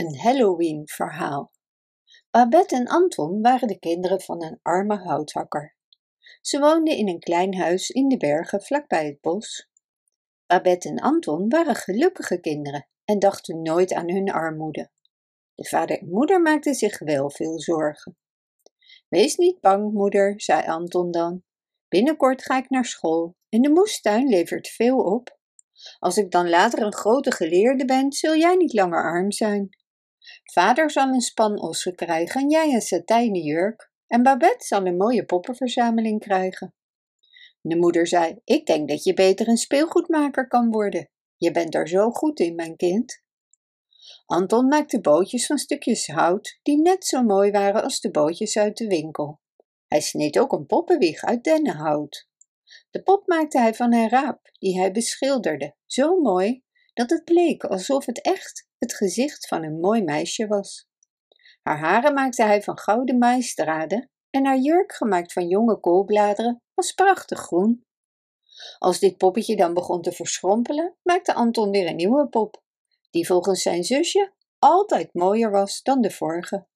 Een Halloween-verhaal. Babette en Anton waren de kinderen van een arme houthakker. Ze woonden in een klein huis in de bergen vlakbij het bos. Babette en Anton waren gelukkige kinderen en dachten nooit aan hun armoede. De vader en moeder maakten zich wel veel zorgen. Wees niet bang, moeder, zei Anton dan. Binnenkort ga ik naar school en de moestuin levert veel op. Als ik dan later een grote geleerde ben, zul jij niet langer arm zijn. Vader zal een span ossen krijgen en jij een satijnen jurk. En Babette zal een mooie poppenverzameling krijgen. De moeder zei: Ik denk dat je beter een speelgoedmaker kan worden. Je bent er zo goed in, mijn kind. Anton maakte bootjes van stukjes hout die net zo mooi waren als de bootjes uit de winkel. Hij sneed ook een poppenwieg uit dennenhout. De pop maakte hij van een raap, die hij beschilderde, zo mooi dat het leek alsof het echt het gezicht van een mooi meisje was. Haar haren maakte hij van gouden maïsdraden en haar jurk, gemaakt van jonge koolbladeren, was prachtig groen. Als dit poppetje dan begon te verschrompelen, maakte Anton weer een nieuwe pop, die volgens zijn zusje altijd mooier was dan de vorige.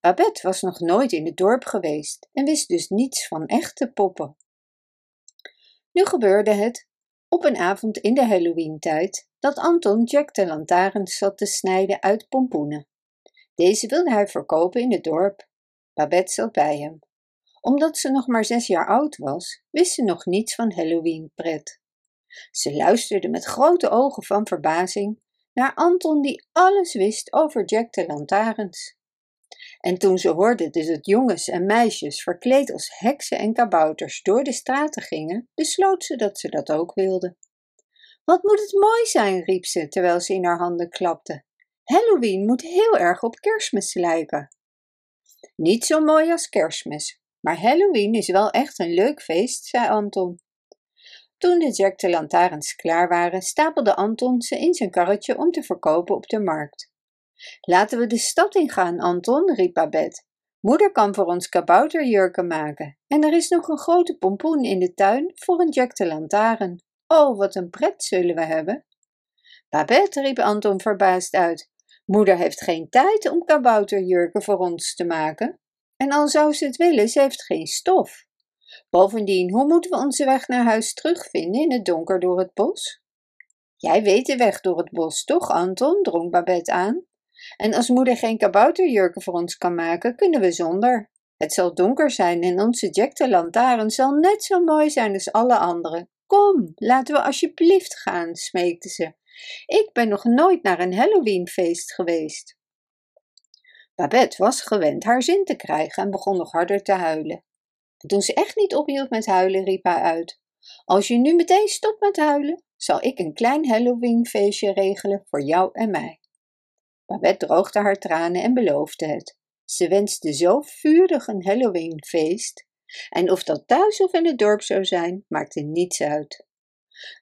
Babette was nog nooit in het dorp geweest en wist dus niets van echte poppen. Nu gebeurde het, op een avond in de Halloween-tijd, dat Anton Jack de lantaarns zat te snijden uit pompoenen. Deze wilde hij verkopen in het dorp. Babette zat bij hem. Omdat ze nog maar zes jaar oud was, wist ze nog niets van Halloween-pret. Ze luisterde met grote ogen van verbazing naar Anton die alles wist over Jack de lantaarns. En toen ze hoorde dus dat jongens en meisjes verkleed als heksen en kabouters door de straten gingen, besloot ze dat ze dat ook wilde. Wat moet het mooi zijn, riep ze terwijl ze in haar handen klapte. Halloween moet heel erg op kerstmis lijken. Niet zo mooi als kerstmis, maar Halloween is wel echt een leuk feest, zei Anton. Toen de Jack de lantaarns klaar waren, stapelde Anton ze in zijn karretje om te verkopen op de markt. Laten we de stad ingaan, Anton, riep Babette. Moeder kan voor ons kabouterjurken maken. En er is nog een grote pompoen in de tuin voor een Jack de lantaarn. Oh, wat een pret zullen we hebben. Babette, riep Anton verbaasd uit. Moeder heeft geen tijd om kabouterjurken voor ons te maken. En al zou ze het willen, ze heeft geen stof. Bovendien, hoe moeten we onze weg naar huis terugvinden in het donker door het bos? Jij weet de weg door het bos, toch, Anton? drong Babette aan. En als moeder geen kabouterjurken voor ons kan maken, kunnen we zonder. Het zal donker zijn en onze Jack de lantaarn zal net zo mooi zijn als alle anderen. Kom, laten we alsjeblieft gaan, smeekte ze. Ik ben nog nooit naar een Halloweenfeest geweest. Babette was gewend haar zin te krijgen en begon nog harder te huilen. En toen ze echt niet ophield met huilen, riep hij uit: Als je nu meteen stopt met huilen, zal ik een klein Halloweenfeestje regelen voor jou en mij. Babette droogde haar tranen en beloofde het. Ze wenste zo vurig een Halloweenfeest. En of dat thuis of in het dorp zou zijn, maakte niets uit.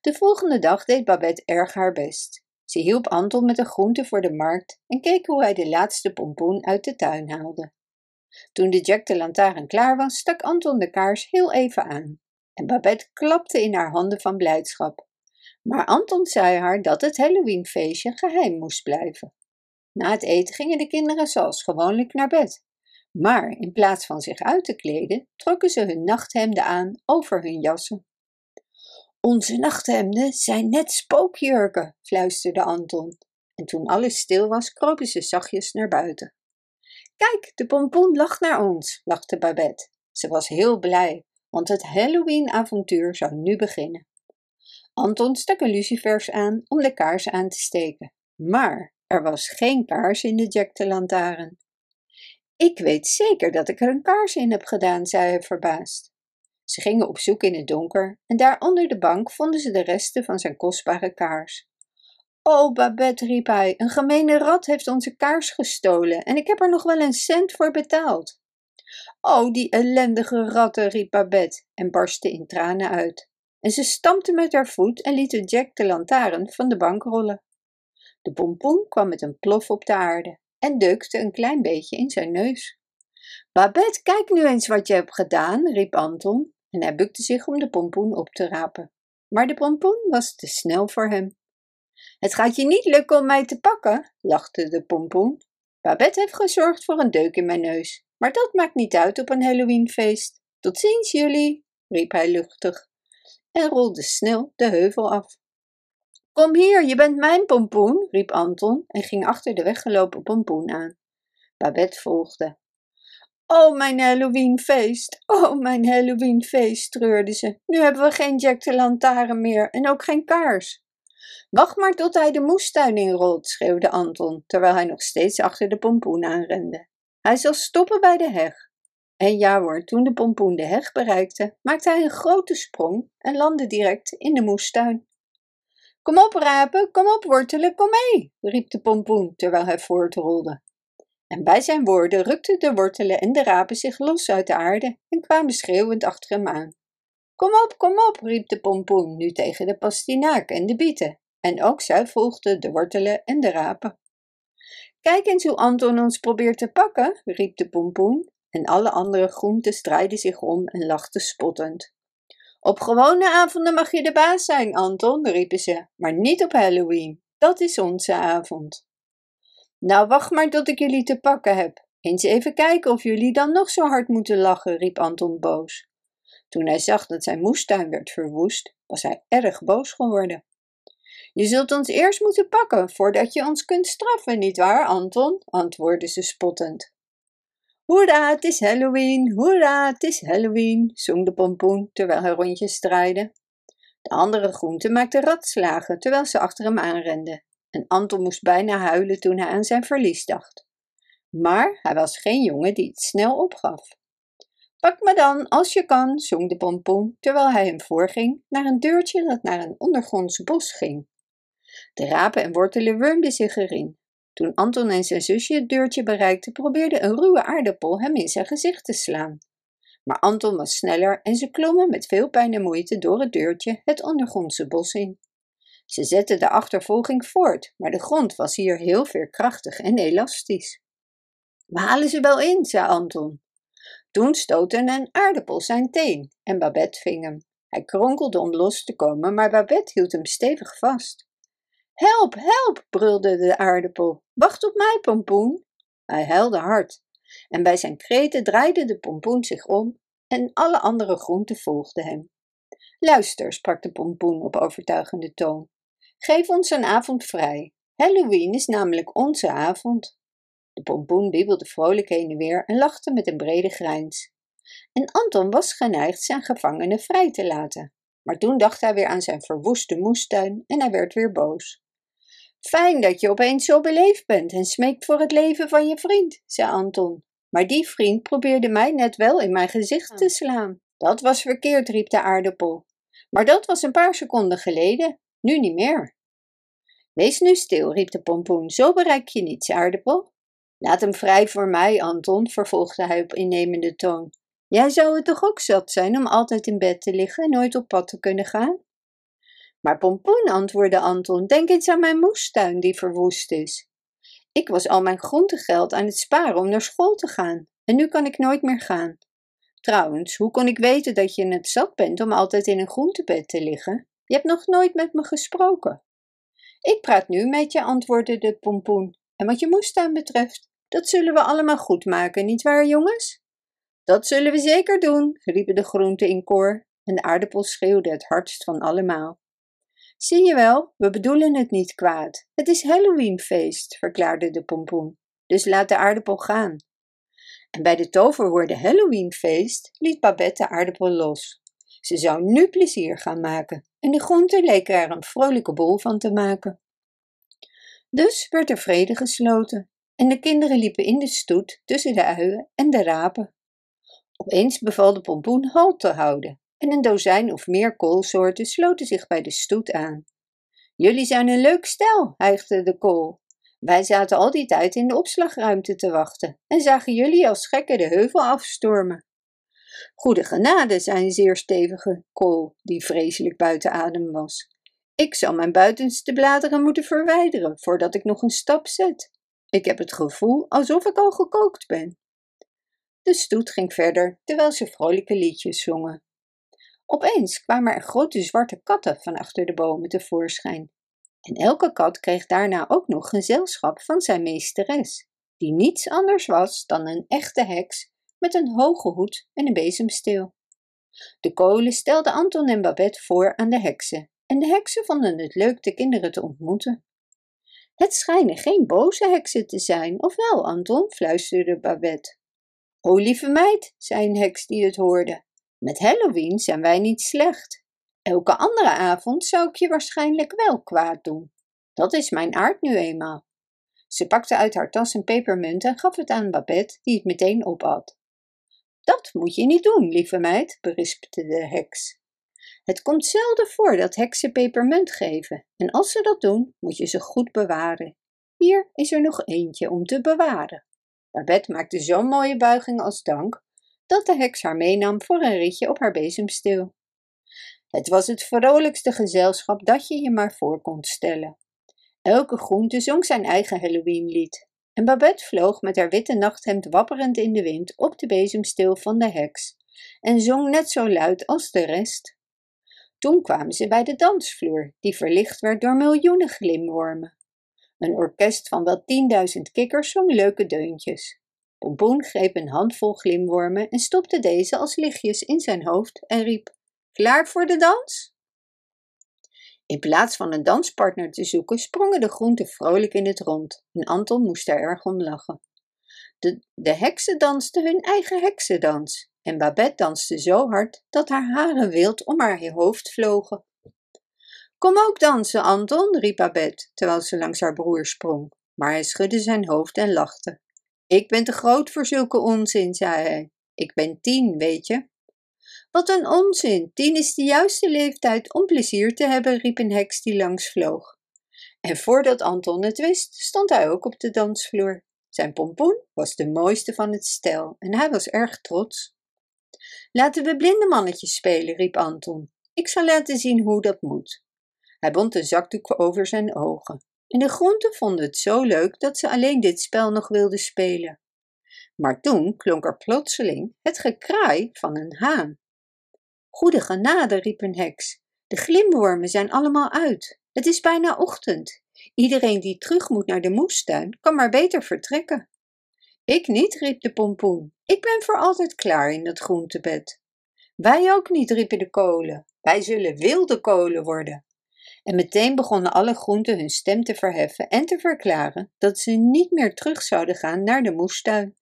De volgende dag deed Babette erg haar best. Ze hielp Anton met de groenten voor de markt en keek hoe hij de laatste pompoen uit de tuin haalde. Toen de Jack de lantaarn klaar was, stak Anton de kaars heel even aan. En Babette klapte in haar handen van blijdschap. Maar Anton zei haar dat het Halloweenfeestje geheim moest blijven. Na het eten gingen de kinderen zoals gewoonlijk naar bed. Maar in plaats van zich uit te kleden, trokken ze hun nachthemden aan over hun jassen. Onze nachthemden zijn net spookjurken, fluisterde Anton. En toen alles stil was, kropen ze zachtjes naar buiten. Kijk, de pompoen lacht naar ons, lachte Babette. Ze was heel blij, want het Halloween-avontuur zou nu beginnen. Anton stak een lucifers aan om de kaars aan te steken. Maar er was geen kaars in de Jack de lantaarn. Ik weet zeker dat ik er een kaars in heb gedaan, zei hij verbaasd. Ze gingen op zoek in het donker en daar onder de bank vonden ze de resten van zijn kostbare kaars. Oh, Babette, riep hij, een gemene rat heeft onze kaars gestolen en ik heb er nog wel een cent voor betaald. Oh, die ellendige ratten, riep Babette en barstte in tranen uit. En ze stampte met haar voet en liet de Jack de lantaarn van de bank rollen. De pompoen kwam met een plof op de aarde en deukte een klein beetje in zijn neus. Babette, kijk nu eens wat je hebt gedaan, riep Anton en hij bukte zich om de pompoen op te rapen. Maar de pompoen was te snel voor hem. Het gaat je niet lukken om mij te pakken, lachte de pompoen. Babette heeft gezorgd voor een deuk in mijn neus, maar dat maakt niet uit op een Halloweenfeest. Tot ziens jullie, riep hij luchtig en rolde snel de heuvel af. Kom hier, je bent mijn pompoen, riep Anton en ging achter de weggelopen pompoen aan. Babette volgde. Oh, mijn Halloweenfeest, oh, mijn Halloweenfeest, treurde ze. Nu hebben we geen Jack de Lantaarn meer en ook geen kaars. Wacht maar tot hij de moestuin inrolt, schreeuwde Anton, terwijl hij nog steeds achter de pompoen aanrende. Hij zal stoppen bij de heg. En ja hoor, toen de pompoen de heg bereikte, maakte hij een grote sprong en landde direct in de moestuin. Kom op, rapen, kom op, wortelen, kom mee, riep de pompoen terwijl hij voortrolde. En bij zijn woorden rukten de wortelen en de rapen zich los uit de aarde en kwamen schreeuwend achter hem aan. Kom op, kom op, riep de pompoen nu tegen de pastinaak en de bieten. En ook zij volgden de wortelen en de rapen. Kijk eens hoe Anton ons probeert te pakken, riep de pompoen. En alle andere groenten draaiden zich om en lachten spottend. Op gewone avonden mag je de baas zijn, Anton, riepen ze, maar niet op Halloween. Dat is onze avond. Nou, wacht maar tot ik jullie te pakken heb. Eens even kijken of jullie dan nog zo hard moeten lachen, riep Anton boos. Toen hij zag dat zijn moestuin werd verwoest, was hij erg boos geworden. Je zult ons eerst moeten pakken voordat je ons kunt straffen, nietwaar, Anton? antwoordde ze spottend. Hoera, het is Halloween, hoera, het is Halloween, zong de pompoen terwijl hij rondjes draaide. De andere groenten maakten ratslagen terwijl ze achter hem aanrenden. En Anton moest bijna huilen toen hij aan zijn verlies dacht. Maar hij was geen jongen die het snel opgaf. Pak me dan, als je kan, zong de pompoen, terwijl hij hem voorging naar een deurtje dat naar een ondergronds bos ging. De rapen en wortelen wurmden zich erin. Toen Anton en zijn zusje het deurtje bereikten, probeerde een ruwe aardappel hem in zijn gezicht te slaan. Maar Anton was sneller en ze klommen met veel pijn en moeite door het deurtje het ondergrondse bos in. Ze zetten de achtervolging voort, maar de grond was hier heel veerkrachtig en elastisch. We halen ze wel in, zei Anton. Toen stootte een aardappel zijn teen en Babette ving hem. Hij kronkelde om los te komen, maar Babette hield hem stevig vast. Help, help, brulde de aardappel. Wacht op mij, pompoen. Hij huilde hard. En bij zijn kreten draaide de pompoen zich om en alle andere groenten volgden hem. Luister, sprak de pompoen op overtuigende toon. Geef ons een avond vrij. Halloween is namelijk onze avond. De pompoen wiebelde vrolijk heen en weer en lachte met een brede grijns. En Anton was geneigd zijn gevangene vrij te laten. Maar toen dacht hij weer aan zijn verwoeste moestuin en hij werd weer boos. Fijn dat je opeens zo beleefd bent en smeekt voor het leven van je vriend, zei Anton. Maar die vriend probeerde mij net wel in mijn gezicht te slaan. Dat was verkeerd, riep de aardappel. Maar dat was een paar seconden geleden, nu niet meer. Wees nu stil, riep de pompoen, zo bereik je niets, aardappel. Laat hem vrij voor mij, Anton, vervolgde hij op innemende toon. Jij zou het toch ook zat zijn om altijd in bed te liggen en nooit op pad te kunnen gaan? Maar pompoen, antwoordde Anton, denk eens aan mijn moestuin die verwoest is. Ik was al mijn groentegeld aan het sparen om naar school te gaan, en nu kan ik nooit meer gaan. Trouwens, hoe kon ik weten dat je het zat bent om altijd in een groentebed te liggen? Je hebt nog nooit met me gesproken. Ik praat nu met je, antwoordde de pompoen. En wat je moestuin betreft, dat zullen we allemaal goed maken, nietwaar, jongens? Dat zullen we zeker doen, riepen de groenten in koor, en de aardappel schreeuwde het hardst van allemaal. Zie je wel, we bedoelen het niet kwaad. Het is Halloweenfeest, verklaarde de pompoen. Dus laat de aardappel gaan. En bij de toverwoorden Halloweenfeest liet Babette de aardappel los. Ze zou nu plezier gaan maken en de groenten leken er een vrolijke bol van te maken. Dus werd er vrede gesloten en de kinderen liepen in de stoet tussen de uien en de rapen. Opeens beval de pompoen halt te houden en een dozijn of meer koolsoorten sloten zich bij de stoet aan. Jullie zijn een leuk stel, hijgde de kool. Wij zaten al die tijd in de opslagruimte te wachten en zagen jullie als gekken de heuvel afstormen. Goede genade, zei een zeer stevige kool, die vreselijk buiten adem was. Ik zal mijn buitenste bladeren moeten verwijderen voordat ik nog een stap zet. Ik heb het gevoel alsof ik al gekookt ben. De stoet ging verder terwijl ze vrolijke liedjes zongen. Opeens kwamen er grote zwarte katten van achter de bomen tevoorschijn. En elke kat kreeg daarna ook nog gezelschap van zijn meesteres, die niets anders was dan een echte heks met een hoge hoed en een bezemsteel. De kolen stelden Anton en Babette voor aan de heksen, en de heksen vonden het leuk de kinderen te ontmoeten. Het schijnen geen boze heksen te zijn, of wel, Anton? fluisterde Babette. O, lieve meid, zei een heks die het hoorde, met Halloween zijn wij niet slecht. Elke andere avond zou ik je waarschijnlijk wel kwaad doen. Dat is mijn aard nu eenmaal. Ze pakte uit haar tas een pepermunt en gaf het aan Babette, die het meteen opat. Dat moet je niet doen, lieve meid, berispte de heks. Het komt zelden voor dat heksen pepermunt geven, en als ze dat doen, moet je ze goed bewaren. Hier is er nog eentje om te bewaren. Babette maakte zo'n mooie buiging als dank, dat de heks haar meenam voor een ritje op haar bezemsteel. Het was het vrolijkste gezelschap dat je je maar voor kon stellen. Elke groente zong zijn eigen Halloweenlied. En Babette vloog met haar witte nachthemd wapperend in de wind op de bezemsteel van de heks en zong net zo luid als de rest. Toen kwamen ze bij de dansvloer, die verlicht werd door miljoenen glimwormen. Een orkest van wel tienduizend kikkers zong leuke deuntjes. Pompoen greep een handvol glimwormen en stopte deze als lichtjes in zijn hoofd en riep: Klaar voor de dans? In plaats van een danspartner te zoeken, sprongen de groenten vrolijk in het rond en Anton moest er erg om lachen. De, de heksen dansten hun eigen heksendans en Babette danste zo hard dat haar haren wild om haar hoofd vlogen. Kom ook dansen, Anton, riep Babette, terwijl ze langs haar broer sprong, maar hij schudde zijn hoofd en lachte. Ik ben te groot voor zulke onzin, zei hij. Ik ben tien, weet je. Wat een onzin! Tien is de juiste leeftijd om plezier te hebben, riep een heks die langs vloog. En voordat Anton het wist, stond hij ook op de dansvloer. Zijn pompoen was de mooiste van het stel en hij was erg trots. Laten we blinde mannetjes spelen, riep Anton. Ik zal laten zien hoe dat moet. Hij bond een zakdoek over zijn ogen. En de groenten vonden het zo leuk dat ze alleen dit spel nog wilden spelen. Maar toen klonk er plotseling het gekraai van een haan. Goede genade, riep een heks. De glimwormen zijn allemaal uit. Het is bijna ochtend. Iedereen die terug moet naar de moestuin kan maar beter vertrekken. Ik niet, riep de pompoen. Ik ben voor altijd klaar in dat groentebed. Wij ook niet, riepen de kolen. Wij zullen wilde kolen worden. En meteen begonnen alle groenten hun stem te verheffen en te verklaren dat ze niet meer terug zouden gaan naar de moestuin.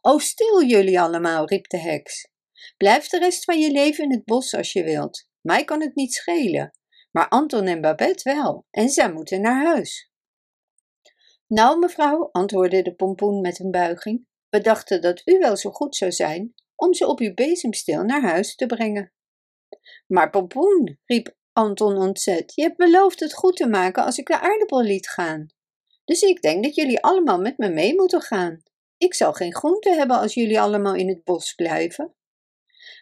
O, stil jullie allemaal, riep de heks. Blijf de rest van je leven in het bos als je wilt. Mij kan het niet schelen. Maar Anton en Babette wel, en zij moeten naar huis. Nou, mevrouw, antwoordde de pompoen met een buiging, we dachten dat u wel zo goed zou zijn om ze op uw bezemsteel naar huis te brengen. Maar pompoen, riep Anton ontzet, je hebt beloofd het goed te maken als ik de aardappel liet gaan. Dus ik denk dat jullie allemaal met me mee moeten gaan. Ik zal geen groente hebben als jullie allemaal in het bos blijven.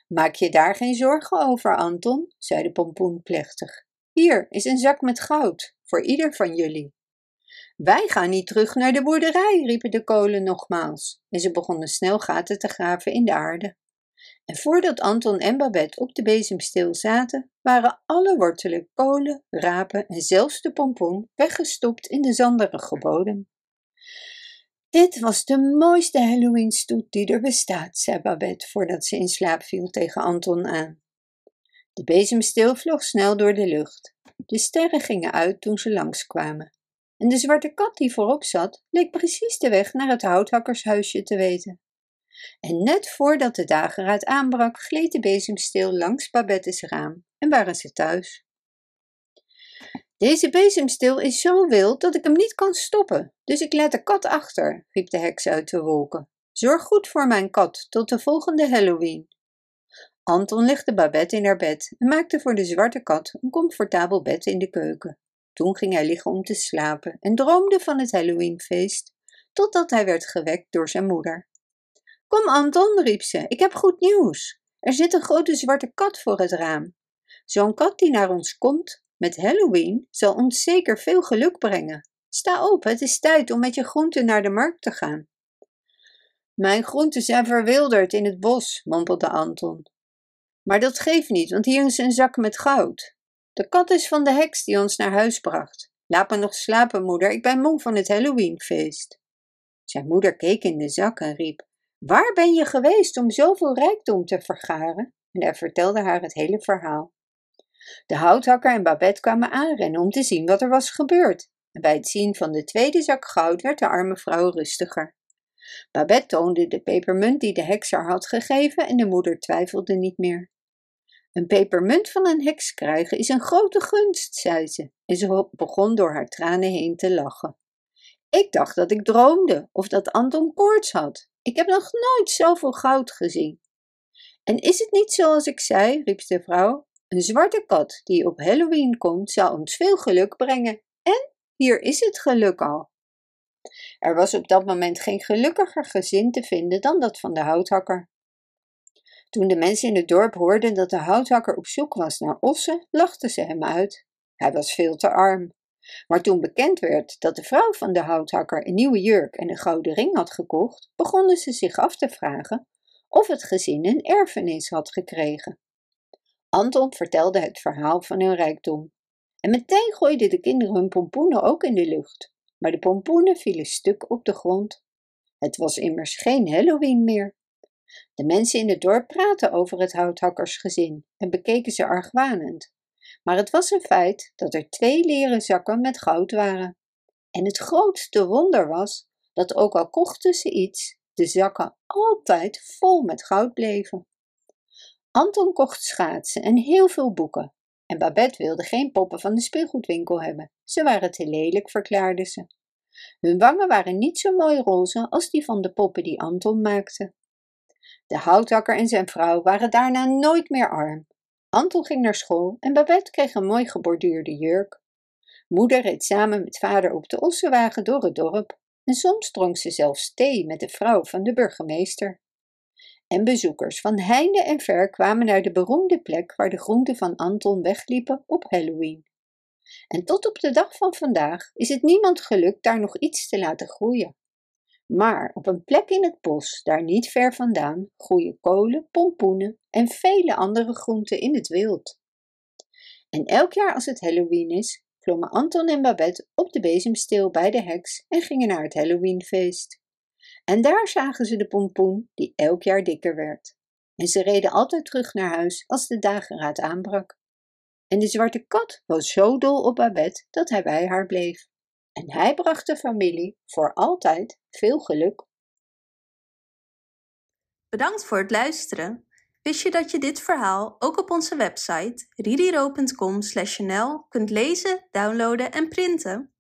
Maak je daar geen zorgen over, Anton, zei de pompoen plechtig. Hier is een zak met goud, voor ieder van jullie. Wij gaan niet terug naar de boerderij, riepen de kolen nogmaals, en ze begonnen snel gaten te graven in de aarde. En voordat Anton en Babette op de bezemsteel zaten, waren alle wortelen, kolen, rapen en zelfs de pompoen weggestopt in de zanderige bodem. Dit was de mooiste Halloween-stoet die er bestaat, zei Babette voordat ze in slaap viel tegen Anton aan. De bezemsteel vloog snel door de lucht. De sterren gingen uit toen ze langskwamen. En de zwarte kat die voorop zat, leek precies de weg naar het houthakkershuisje te weten. En net voordat de dageraad aanbrak, gleed de bezemsteel langs Babette's raam en waren ze thuis. Deze bezemsteel is zo wild dat ik hem niet kan stoppen, dus ik laat de kat achter, riep de heks uit de wolken. Zorg goed voor mijn kat tot de volgende Halloween. Anton legde Babette in haar bed en maakte voor de zwarte kat een comfortabel bed in de keuken. Toen ging hij liggen om te slapen en droomde van het Halloweenfeest, totdat hij werd gewekt door zijn moeder. Kom, Anton, riep ze, ik heb goed nieuws. Er zit een grote zwarte kat voor het raam. Zo'n kat die naar ons komt met Halloween zal ons zeker veel geluk brengen. Sta op, het is tijd om met je groenten naar de markt te gaan. Mijn groenten zijn verwilderd in het bos, mompelde Anton. Maar dat geeft niet, want hier is een zak met goud. De kat is van de heks die ons naar huis bracht. Laat me nog slapen, moeder, ik ben moe van het Halloweenfeest. Zijn moeder keek in de zak en riep: Waar ben je geweest om zoveel rijkdom te vergaren? En hij vertelde haar het hele verhaal. De houthakker en Babette kwamen aanrennen om te zien wat er was gebeurd. En bij het zien van de tweede zak goud werd de arme vrouw rustiger. Babette toonde de pepermunt die de heks haar had gegeven en de moeder twijfelde niet meer. Een pepermunt van een heks krijgen is een grote gunst, zei ze, en ze begon door haar tranen heen te lachen. Ik dacht dat ik droomde of dat Anton koorts had. Ik heb nog nooit zoveel goud gezien. En is het niet zoals ik zei, riep de vrouw. Een zwarte kat die op Halloween komt, zal ons veel geluk brengen. En hier is het geluk al. Er was op dat moment geen gelukkiger gezin te vinden dan dat van de houthakker. Toen de mensen in het dorp hoorden dat de houthakker op zoek was naar ossen, lachten ze hem uit. Hij was veel te arm. Maar toen bekend werd dat de vrouw van de houthakker een nieuwe jurk en een gouden ring had gekocht, begonnen ze zich af te vragen of het gezin een erfenis had gekregen. Anton vertelde het verhaal van hun rijkdom. En meteen gooiden de kinderen hun pompoenen ook in de lucht. Maar de pompoenen vielen stuk op de grond. Het was immers geen Halloween meer. De mensen in het dorp praten over het houthakkersgezin en bekeken ze argwanend. Maar het was een feit dat er twee leren zakken met goud waren. En het grootste wonder was dat ook al kochten ze iets, de zakken altijd vol met goud bleven. Anton kocht schaatsen en heel veel boeken. En Babette wilde geen poppen van de speelgoedwinkel hebben. Ze waren te lelijk, verklaarde ze. Hun wangen waren niet zo mooi roze als die van de poppen die Anton maakte. De houthakker en zijn vrouw waren daarna nooit meer arm. Anton ging naar school en Babette kreeg een mooi geborduurde jurk. Moeder reed samen met vader op de ossenwagen door het dorp en soms dronk ze zelfs thee met de vrouw van de burgemeester. En bezoekers van heinde en ver kwamen naar de beroemde plek waar de groenten van Anton wegliepen op Halloween. En tot op de dag van vandaag is het niemand gelukt daar nog iets te laten groeien. Maar op een plek in het bos, daar niet ver vandaan, groeien kolen, pompoenen en vele andere groenten in het wild. En elk jaar als het Halloween is, klommen Anton en Babette op de bezemsteel bij de heks en gingen naar het Halloweenfeest. En daar zagen ze de pompoen die elk jaar dikker werd. En ze reden altijd terug naar huis als de dageraad aanbrak. En de zwarte kat was zo dol op Babette dat hij bij haar bleef. En hij bracht de familie voor altijd veel geluk. Bedankt voor het luisteren. Wist je dat je dit verhaal ook op onze website ridiro.com/nl kunt lezen, downloaden en printen?